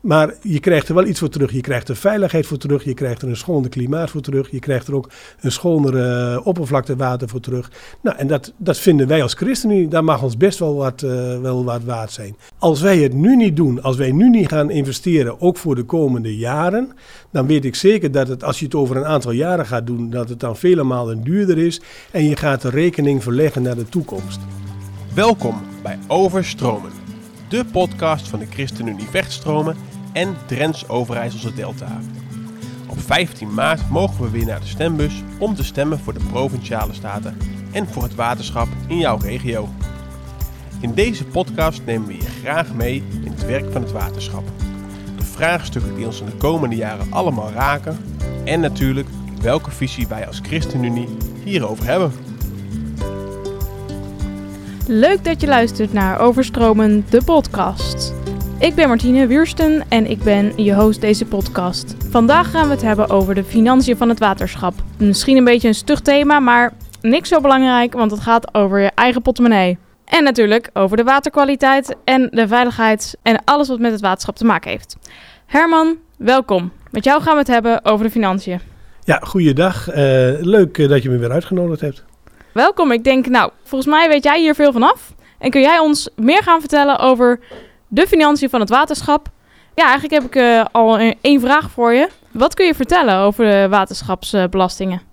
Maar je krijgt er wel iets voor terug. Je krijgt er veiligheid voor terug. Je krijgt er een schoner klimaat voor terug. Je krijgt er ook een schonere uh, oppervlaktewater voor terug. Nou, en dat, dat vinden wij als ChristenUnie, daar mag ons best wel wat, uh, wel wat waard zijn. Als wij het nu niet doen, als wij nu niet gaan investeren, ook voor de komende jaren, dan weet ik zeker dat het, als je het over een aantal jaren gaat doen, dat het dan vele malen duurder is. En je gaat de rekening verleggen naar de toekomst. Welkom bij Overstromen, de podcast van de ChristenUnie Vechtstromen en Drents Overijsselse Delta. Op 15 maart mogen we weer naar de stembus om te stemmen voor de provinciale staten en voor het waterschap in jouw regio. In deze podcast nemen we je graag mee in het werk van het waterschap. De vraagstukken die ons in de komende jaren allemaal raken en natuurlijk welke visie wij als ChristenUnie hierover hebben. Leuk dat je luistert naar Overstromen, de podcast. Ik ben Martine Wiersten en ik ben je host deze podcast. Vandaag gaan we het hebben over de financiën van het waterschap. Misschien een beetje een stug thema, maar niks zo belangrijk, want het gaat over je eigen portemonnee. En natuurlijk over de waterkwaliteit en de veiligheid en alles wat met het waterschap te maken heeft. Herman, welkom. Met jou gaan we het hebben over de financiën. Ja, goeiedag. Uh, leuk dat je me weer uitgenodigd hebt. Welkom. Ik denk, nou, volgens mij weet jij hier veel van af. En kun jij ons meer gaan vertellen over de financiën van het waterschap? Ja, eigenlijk heb ik uh, al één vraag voor je. Wat kun je vertellen over de waterschapsbelastingen?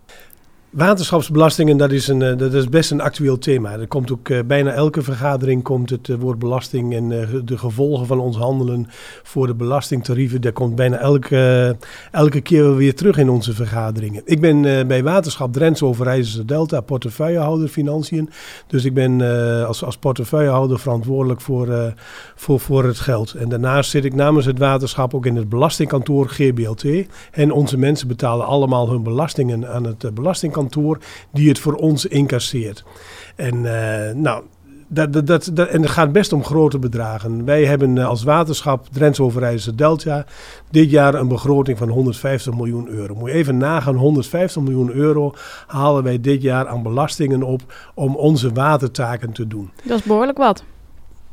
Waterschapsbelastingen, dat is, een, eh, dat is best een actueel thema. Er komt ook uh, bijna elke vergadering komt het uh, woord belasting en de gevolgen van ons handelen voor de belastingtarieven. Dat komt bijna elke, elke keer weer terug in onze vergaderingen. Ik ben bij Waterschap Drents Overijsselse Delta portefeuillehouder financiën. Dus ik ben als, als portefeuillehouder verantwoordelijk voor, voor, voor het geld. En daarnaast zit ik namens het waterschap ook in het belastingkantoor GBLT. En onze mensen betalen allemaal hun belastingen aan het belastingkantoor die het voor ons incasseert. En uh, nou, dat, dat, dat, en het gaat best om grote bedragen. Wij hebben uh, als waterschap Drents Overijsselse Delta dit jaar een begroting van 150 miljoen euro. Moet je even nagaan, 150 miljoen euro halen wij dit jaar aan belastingen op om onze watertaken te doen. Dat is behoorlijk wat.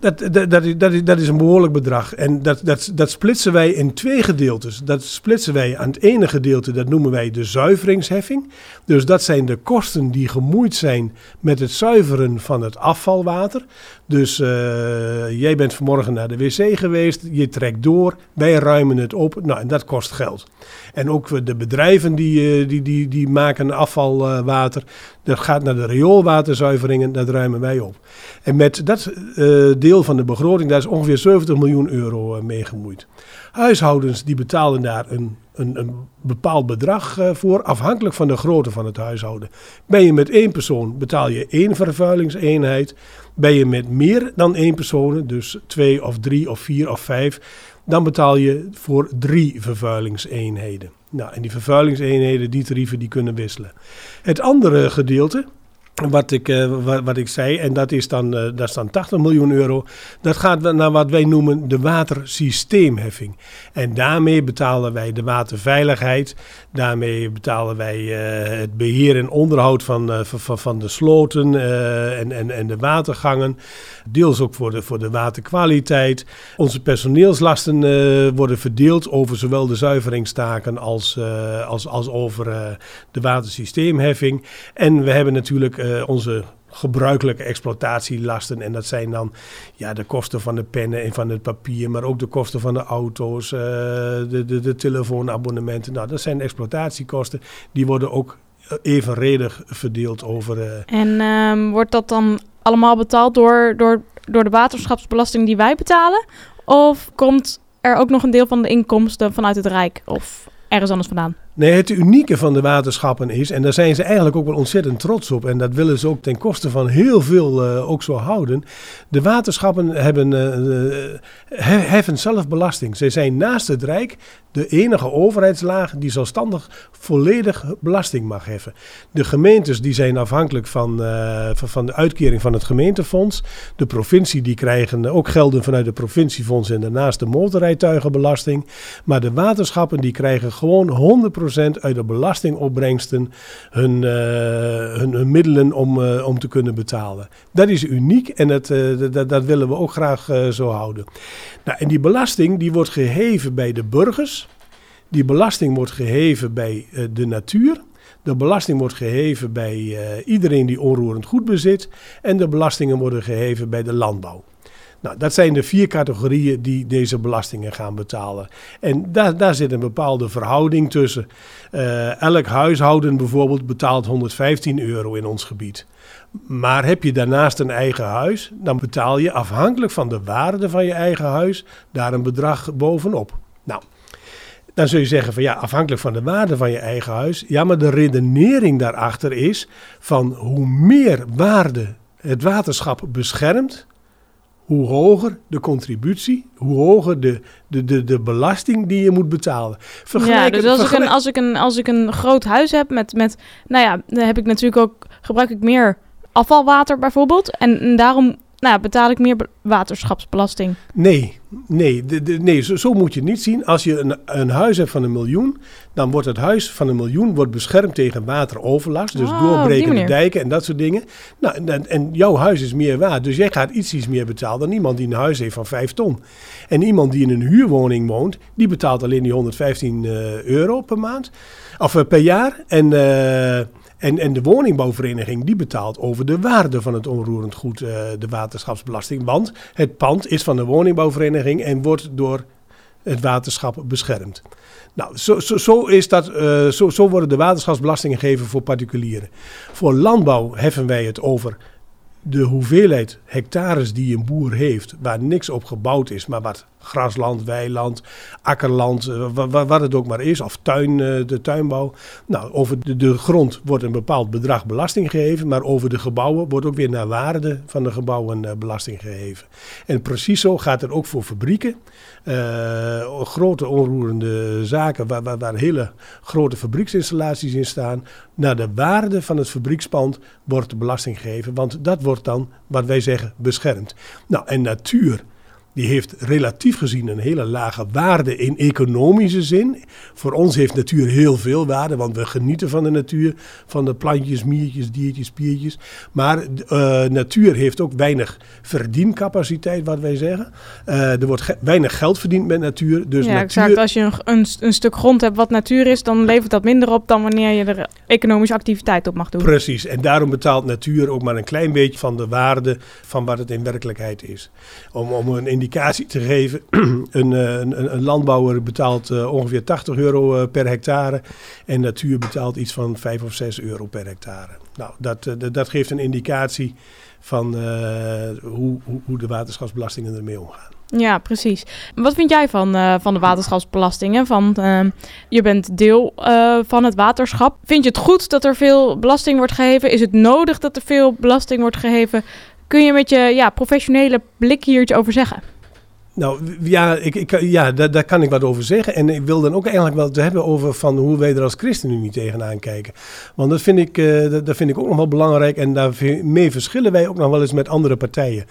Dat, dat, dat, dat is een behoorlijk bedrag. En dat, dat, dat splitsen wij in twee gedeeltes. Dat splitsen wij aan het ene gedeelte, dat noemen wij de zuiveringsheffing. Dus dat zijn de kosten die gemoeid zijn met het zuiveren van het afvalwater. Dus uh, jij bent vanmorgen naar de wc geweest, je trekt door, wij ruimen het op. Nou, en dat kost geld. En ook de bedrijven die, die, die, die maken afvalwater, dat gaat naar de rioolwaterzuiveringen, dat ruimen wij op. En met dat uh, deel van de begroting, daar is ongeveer 70 miljoen euro mee gemoeid. Huishoudens die betalen daar een, een, een bepaald bedrag uh, voor, afhankelijk van de grootte van het huishouden. Ben je met één persoon, betaal je één vervuilingseenheid. Ben je met meer dan één persoon, dus twee of drie of vier of vijf, dan betaal je voor drie vervuilingseenheden. Nou, en die vervuilingseenheden, die tarieven, die kunnen wisselen. Het andere gedeelte, wat ik, uh, wat, wat, ik zei, en dat is, dan, uh, dat is dan 80 miljoen euro. Dat gaat naar wat wij noemen de watersysteemheffing. En daarmee betalen wij de waterveiligheid. Daarmee betalen wij uh, het beheer en onderhoud van, van, van de sloten en, en, en de watergangen. Deels ook voor de, voor de waterkwaliteit. Onze personeelslasten worden verdeeld over zowel de zuiveringstaken als, als, als over de watersysteemheffing. En we hebben natuurlijk uh, onze gebruikelijke exploitatielasten. En dat zijn dan ja, de kosten van de pennen en van het papier, maar ook de kosten van de auto's, uh, de, de, de telefoonabonnementen. Nou, dat zijn exploitatiekosten. Die worden ook evenredig verdeeld over. Uh... En um, wordt dat dan allemaal betaald door, door, door de waterschapsbelasting die wij betalen? Of komt er ook nog een deel van de inkomsten vanuit het Rijk of ergens anders vandaan? Nee, het unieke van de waterschappen is, en daar zijn ze eigenlijk ook wel ontzettend trots op, en dat willen ze ook ten koste van heel veel uh, ook zo houden. De waterschappen hebben, uh, heffen zelf belasting. Ze zijn naast het Rijk de enige overheidslaag die zelfstandig volledig belasting mag heffen. De gemeentes die zijn afhankelijk van, van de uitkering van het gemeentefonds. De provincie die krijgen ook gelden vanuit de provinciefonds en daarnaast de motorrijtuigenbelasting. Maar de waterschappen die krijgen gewoon 100% 100% uit de belastingopbrengsten hun, uh, hun, middelen om, uh, om te kunnen betalen. Dat is uniek en dat, uh, dat, dat, willen we ook graag zo houden. Nou, en die belasting die wordt geheven bij de burgers. Die belasting wordt geheven bij de natuur. De belasting wordt geheven bij iedereen die onroerend goed bezit. En de belastingen worden geheven bij de landbouw. Nou, dat zijn de vier categorieën die deze belastingen gaan betalen. En daar, daar zit een bepaalde verhouding tussen. Uh, elk huishouden bijvoorbeeld betaalt 115 euro in ons gebied. Maar heb je daarnaast een eigen huis, dan betaal je afhankelijk van de waarde van je eigen huis daar een bedrag bovenop. Nou, dan zul je zeggen van ja, afhankelijk van de waarde van je eigen huis. Ja, maar de redenering daarachter is van hoe meer waarde het waterschap beschermt, hoe hoger de contributie, hoe hoger de, de, de, de belasting die je moet betalen. Vergelijk, ja, dus als, ik een, als, ik een, als ik een groot huis heb met, met, nou ja, dan heb ik natuurlijk ook, gebruik ik meer afvalwater bijvoorbeeld. En, en daarom nou, betaal ik meer waterschapsbelasting. Nee, nee, de, de, nee zo, zo, moet je het niet zien. Als je een, een huis hebt van een miljoen, dan wordt het huis van een miljoen wordt beschermd tegen wateroverlast. Dus oh, doorbrekende dijken en dat soort dingen. Nou, en, en, jouw huis is meer waard. Dus jij gaat iets, iets meer betalen dan iemand die een huis heeft van 5 ton. En iemand die in een huurwoning woont, die betaalt alleen die 115 uh, euro per maand. Of uh, per jaar. En... Uh, en, en de woningbouwvereniging die betaalt over de waarde van het onroerend goed uh, de waterschapsbelasting. Want het pand is van de woningbouwvereniging en wordt door het waterschap beschermd. Nou, zo, zo, zo, is dat, uh, zo, zo worden de waterschapsbelastingen gegeven voor particulieren. Voor landbouw heffen wij het over de hoeveelheid hectares die een boer heeft, waar niks op gebouwd is, maar wat grasland, weiland, akkerland, eh, wat het ook maar is, of tuin, eh, de tuinbouw. Nou, over de, de, grond wordt een bepaald bedrag belasting gegeven, maar over de gebouwen wordt ook weer naar waarde van de gebouwen eh, belasting gegeven. En precies zo gaat het ook voor fabrieken. Grote onroerende zaken waar, waar, hele grote fabrieksinstallaties in staan. Naar de waarde van het fabriekspand wordt belasting gegeven, want dat wordt dan, wat wij zeggen, beschermd. Nou, en natuur die heeft relatief gezien een hele lage waarde in economische zin. Voor ons heeft natuur heel veel waarde, want we genieten van de natuur, van de plantjes, miertjes, diertjes, spiertjes. Maar uh, natuur heeft ook weinig verdiencapaciteit, wat wij zeggen. Uh, er wordt weinig geld verdiend met natuur. Dus ja, natuur... exact. Als je een, een, een, stuk grond hebt wat natuur is, dan levert dat minder op dan wanneer je er economische activiteit op mag doen. Precies, en daarom betaalt natuur ook maar een klein beetje van de waarde van wat het in werkelijkheid is. Om, om een indicatie te geven. een, eh, een, een, landbouwer betaalt uh, ongeveer 80 euro uh, per hectare. En natuur betaalt iets van 5 of 6 euro per hectare. Nou, dat, dat geeft een indicatie van hoe, hoe, de waterschapsbelastingen ermee omgaan. Ja, precies. Wat vind jij van, van de waterschapsbelastingen? Van, uh, je bent deel van het waterschap. Vind je het goed dat er veel belasting wordt geheven? Is het nodig dat er veel belasting wordt geheven? Kun je met je ja, professionele blik hier iets over zeggen? Nou ja, ik, ik, ja daar, daar, kan ik wat over zeggen. En ik wil dan ook eigenlijk wel te hebben over van hoe wij er als ChristenUnie tegenaan kijken. Want dat vind ik, uh, dat, dat, vind ik ook nog wel belangrijk. En daarmee verschillen wij ook nog wel eens met andere partijen.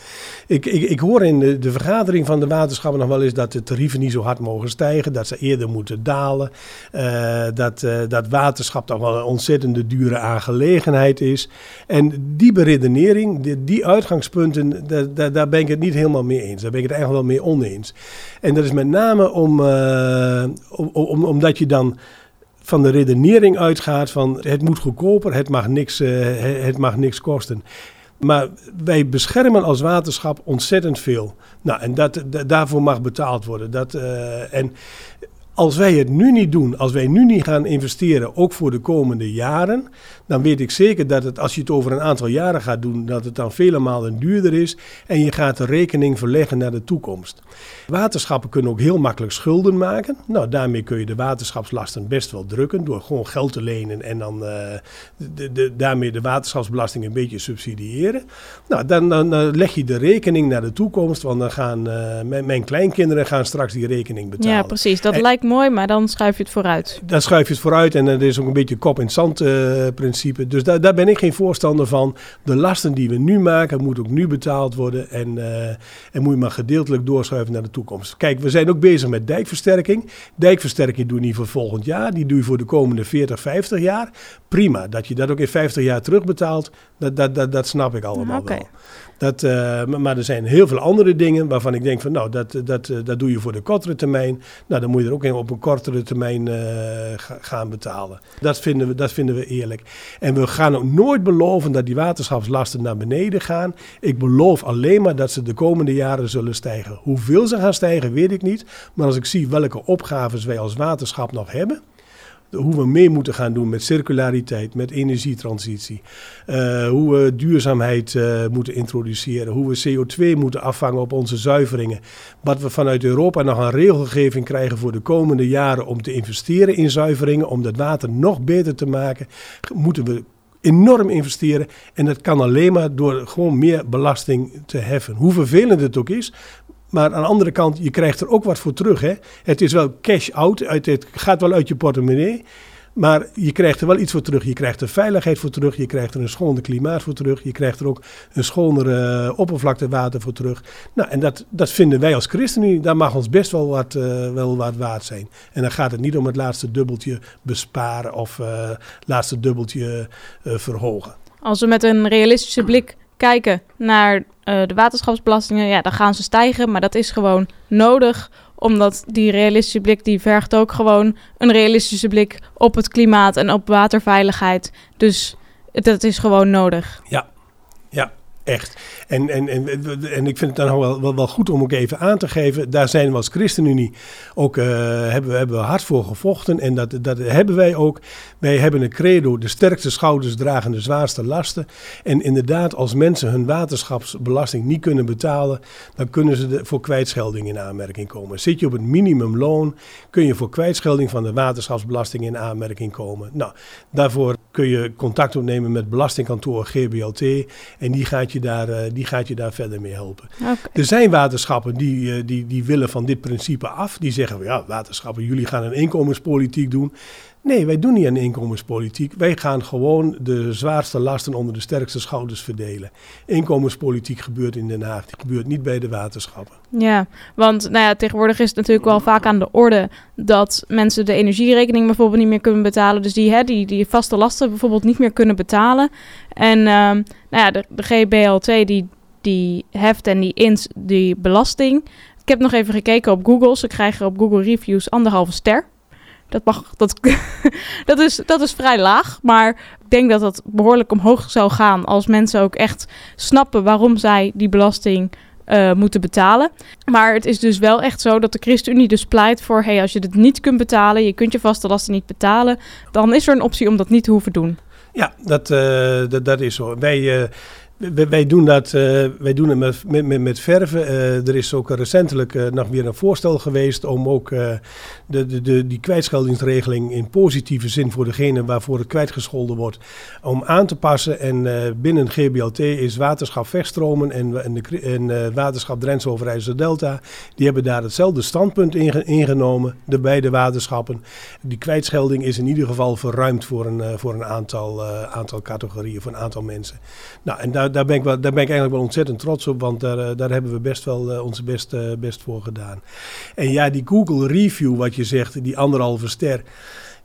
Ik, ik, ik hoor in de, de, vergadering van de waterschappen nog wel eens dat de tarieven niet zo hard mogen stijgen. Dat ze eerder moeten dalen. Uh, dat, uh, dat waterschap toch wel een ontzettende dure aangelegenheid is. En die beredenering, die, die uitgangspunten, daar, daar ben ik het niet helemaal mee eens. Daar ben ik het eigenlijk wel mee En dat is met name om, uh, om, om, omdat je dan van de redenering uitgaat van het moet goedkoper, het mag niks, uh, het mag niks kosten. Maar wij beschermen als waterschap ontzettend veel. Nou, en dat, daarvoor mag betaald worden. Dat, uh, en als wij het nu niet doen, als wij nu niet gaan investeren, ook voor de komende jaren, dan weet ik zeker dat het, als je het over een aantal jaren gaat doen, dat het dan vele malen duurder is en je gaat de rekening verleggen naar de toekomst. Waterschappen kunnen ook heel makkelijk schulden maken. Nou, daarmee kun je de waterschapslasten best wel drukken door gewoon geld te lenen en dan uh, de, de, daarmee de waterschapsbelasting een beetje subsidiëren. Nou, dan, dan leg je de rekening naar de toekomst, want dan gaan uh, mijn, mijn, kleinkinderen gaan straks die rekening betalen. Ja, precies. Dat lijkt me mooi, maar dan schuif je het vooruit. Dan schuif je het vooruit en er is ook een beetje kop-in-zand uh, principe. Dus daar, daar ben ik geen voorstander van. De lasten die we nu maken, moeten ook nu betaald worden. En, uh, en moet je maar gedeeltelijk doorschuiven naar de toekomst. Kijk, we zijn ook bezig met dijkversterking. Dijkversterking doe je niet voor volgend jaar. Die doe je voor de komende 40, 50 jaar. Prima, dat je dat ook in 50 jaar terugbetaalt, dat, dat, dat, dat snap ik allemaal okay. wel. Dat, uh, maar er zijn heel veel andere dingen waarvan ik denk van nou, dat, dat, dat doe je voor de kortere termijn. Nou, dan moet je er ook op een kortere termijn uh, gaan betalen. Dat vinden, we, dat vinden we eerlijk. En we gaan ook nooit beloven dat die waterschapslasten naar beneden gaan. Ik beloof alleen maar dat ze de komende jaren zullen stijgen. Hoeveel ze gaan stijgen, weet ik niet. Maar als ik zie welke opgaves wij als waterschap nog hebben hoe we mee moeten gaan doen met circulariteit, met energietransitie. Uh, hoe we duurzaamheid uh, moeten introduceren. Hoe we CO2 moeten afvangen op onze zuiveringen. Wat we vanuit Europa nog een regelgeving krijgen voor de komende jaren om te investeren in zuiveringen. Om dat water nog beter te maken, moeten we enorm investeren. En dat kan alleen maar door gewoon meer belasting te heffen. Hoe vervelend het ook is. Maar aan de andere kant, je krijgt er ook wat voor terug. Hè? Het is wel cash out, het gaat wel uit je portemonnee. Maar je krijgt er wel iets voor terug. Je krijgt er veiligheid voor terug. Je krijgt er een schoner klimaat voor terug. Je krijgt er ook een schonere uh, oppervlaktewater voor terug. Nou, en dat, dat vinden wij als ChristenUnie, daar mag ons best wel wat, uh, wel wat waard zijn. En dan gaat het niet om het laatste dubbeltje besparen of uh, laatste dubbeltje verhogen. Als we met een realistische blik kijken naar uh, de waterschapsbelastingen, ja, dan gaan ze stijgen. Maar dat is gewoon nodig, omdat die realistische blik die vergt ook gewoon een realistische blik op het klimaat en op waterveiligheid. Dus dat is gewoon nodig. Ja, ja. Echt. En, en, en, en ik vind het dan wel, wel, wel goed om ook even aan te geven. Daar zijn we als ChristenUnie ook uh, hebben, hebben we hard voor gevochten. En dat, dat hebben wij ook. Wij hebben een credo: de sterkste schouders dragen de zwaarste lasten. En inderdaad, als mensen hun waterschapsbelasting niet kunnen betalen, dan kunnen ze voor kwijtschelding in aanmerking komen. Zit je op het minimumloon, kun je voor kwijtschelding van de waterschapsbelasting in aanmerking komen. Nou, daarvoor kun je contact opnemen met belastingkantoor GBLT. En die gaat je daar, uh, die gaat je daar verder mee helpen. Okay. Er zijn waterschappen die, uh, die, die willen van dit principe af. Die zeggen, ja, waterschappen, jullie gaan een inkomenspolitiek doen. Nee, wij doen niet aan inkomenspolitiek. Wij gaan gewoon de zwaarste lasten onder de sterkste schouders verdelen. Inkomenspolitiek gebeurt in Den Haag, die gebeurt niet bij de waterschappen. Ja, want nou ja, tegenwoordig is het natuurlijk wel vaak aan de orde dat mensen de energierekening bijvoorbeeld niet meer kunnen betalen. Dus die, hè, die, die vaste lasten bijvoorbeeld niet meer kunnen betalen. En uh, nou ja, de, de GBL2 die, die heft en die int die belasting. Ik heb nog even gekeken op Google. Ze krijgen op Google Reviews anderhalve ster. Dat, mag, dat, dat, is, dat is vrij laag. Maar ik denk dat dat behoorlijk omhoog zou gaan als mensen ook echt snappen waarom zij die belasting uh, moeten betalen. Maar het is dus wel echt zo dat de ChristenUnie dus pleit voor: hey, als je dit niet kunt betalen, je kunt je vaste lasten niet betalen, dan is er een optie om dat niet te hoeven doen. Ja, dat, uh, dat, dat is zo. Wij. Uh, wij, doen dat uh, wij doen het met, met, met verven. Uh, er is ook recentelijk uh, nog weer een voorstel geweest om ook de, de, de, die kwijtscheldingsregeling in positieve zin voor degene waarvoor het kwijtgescholden wordt, om aan te passen. En binnen GBLT is Waterschap Vechtstromen en, de, Waterschap Drentse Overijssel Delta, die hebben daar hetzelfde standpunt in, ingenomen, de beide waterschappen. Die kwijtschelding is in ieder geval verruimd voor een, voor een aantal, aantal categorieën, voor een aantal mensen. Nou, en daar daar, ben ik wel, daar ben ik eigenlijk wel ontzettend trots op, want daar, eh, daar hebben we best wel uh, onze best, uh, best voor gedaan. En ja, die Google Review, wat je zegt, die anderhalve ster.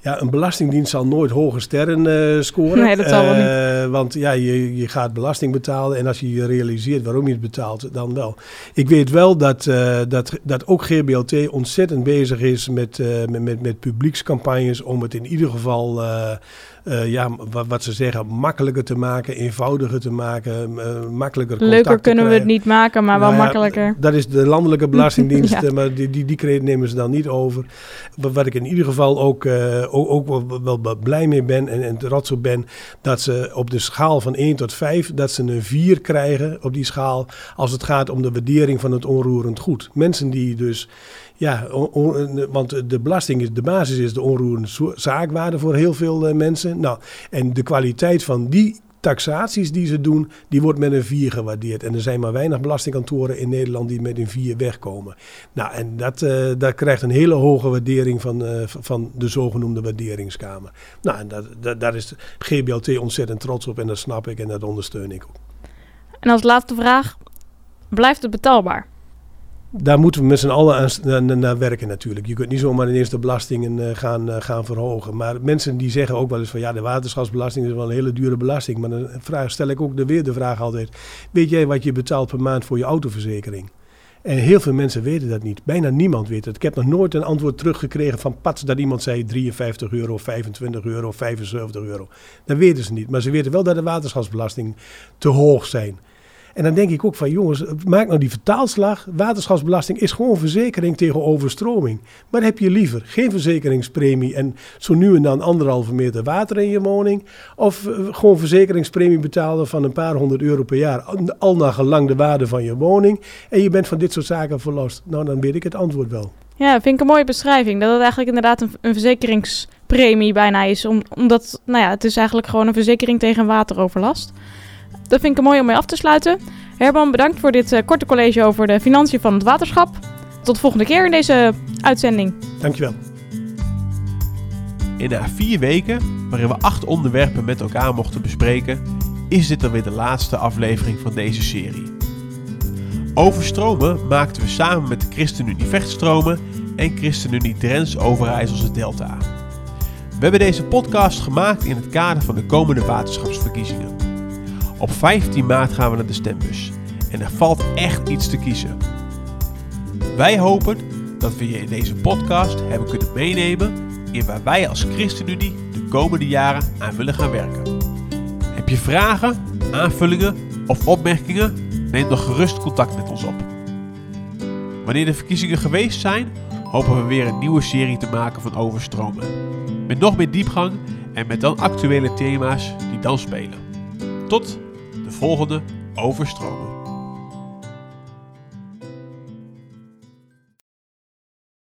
Ja, een belastingdienst zal nooit hoge sterren uh, scoren. Nee, dat zal wel niet. Want ja, je, je gaat belasting betalen en als je je realiseert waarom je het betaalt, dan wel. Ik weet wel dat, uh, dat, dat ook GBLT ontzettend bezig is met, met, met, met publiekscampagnes om het in ieder geval uh, ja, wat, wat, ze zeggen, makkelijker te maken, eenvoudiger te maken, uh, makkelijker Leuker kunnen we het niet maken, maar wel nou ja, makkelijker. Dat is de landelijke belastingdienst, ja. maar die, die, die credit nemen ze dan niet over. Wat ik in ieder geval ook, uh, ook, ook wel, wel, wel, blij mee ben en, en trots op ben, dat ze op de schaal van 1 tot 5, dat ze een 4 krijgen op die schaal, als het gaat om de waardering van het onroerend goed. Mensen die dus ja, on, want de belasting is de basis is de onroerende zaakwaarde voor heel veel uh, mensen. Nou, en de kwaliteit van die taxaties die ze doen, die wordt met een 4 gewaardeerd. En er zijn maar weinig belastingkantoren in Nederland die met een 4 wegkomen. Nou, en dat, uh, dat krijgt een hele hoge waardering van, van de zogenoemde waarderingskamer. Nou, en dat, dat, daar is GBLT ontzettend trots op en dat snap ik en dat ondersteun ik ook. En als laatste vraag, blijft het betaalbaar? Daar moeten we met z'n allen aan, naar, werken natuurlijk. Je kunt niet zomaar ineens de belastingen uh, gaan, uh, gaan verhogen. Maar mensen die zeggen ook wel eens van ja, de waterschapsbelasting is wel een hele dure belasting. Maar dan vraag, stel ik ook de, weer de vraag altijd. Weet jij wat je betaalt per maand voor je autoverzekering? En heel veel mensen weten dat niet. Bijna niemand weet het. Ik heb nog nooit een antwoord teruggekregen van Pats dat iemand zei 53 euro, 25 euro, 75 euro. Dat weten ze niet. Maar ze weten wel dat de waterschapsbelasting te hoog zijn. En dan denk ik ook van jongens, maak nou die vertaalslag. Waterschapsbelasting is gewoon verzekering tegen overstroming. Maar heb je liever geen verzekeringspremie en zo nu en dan anderhalve meter water in je woning? Of eh, gewoon verzekeringspremie betalen van een paar honderd euro per jaar, al naar gelang de waarde van je woning. En je bent van dit soort zaken verlost. Nou, dan weet ik het antwoord wel. Ja, vind ik een mooie beschrijving. Dat het eigenlijk inderdaad een, verzekeringspremie bijna is. Om, omdat, nou ja, het is eigenlijk gewoon een verzekering tegen wateroverlast. Dat vind ik mooi om mee af te sluiten. Herman, bedankt voor dit uh, korte college over de financiën van het waterschap. Tot de volgende keer in deze uitzending. Dankjewel. In de vier weken, waarin we acht onderwerpen met elkaar mochten bespreken, is dit dan weer de laatste aflevering van deze serie. Overstromen maakten we samen met de ChristenUnie Vechtstromen en ChristenUnie Drents Overijsselse Delta. We hebben deze podcast gemaakt in het kader van de komende waterschapsverkiezingen. Op 15 maart gaan we naar de stembus en er valt echt iets te kiezen. Wij hopen dat we je in deze podcast hebben kunnen meenemen in waar wij als ChristenUnie de komende jaren aan willen gaan werken. Heb je vragen, aanvullingen of opmerkingen? Neem dan gerust contact met ons op. Wanneer de verkiezingen geweest zijn, hopen we weer een nieuwe serie te maken van Overstromen. Met nog meer diepgang en met dan actuele thema's die dan spelen. Tot volgende overstromen.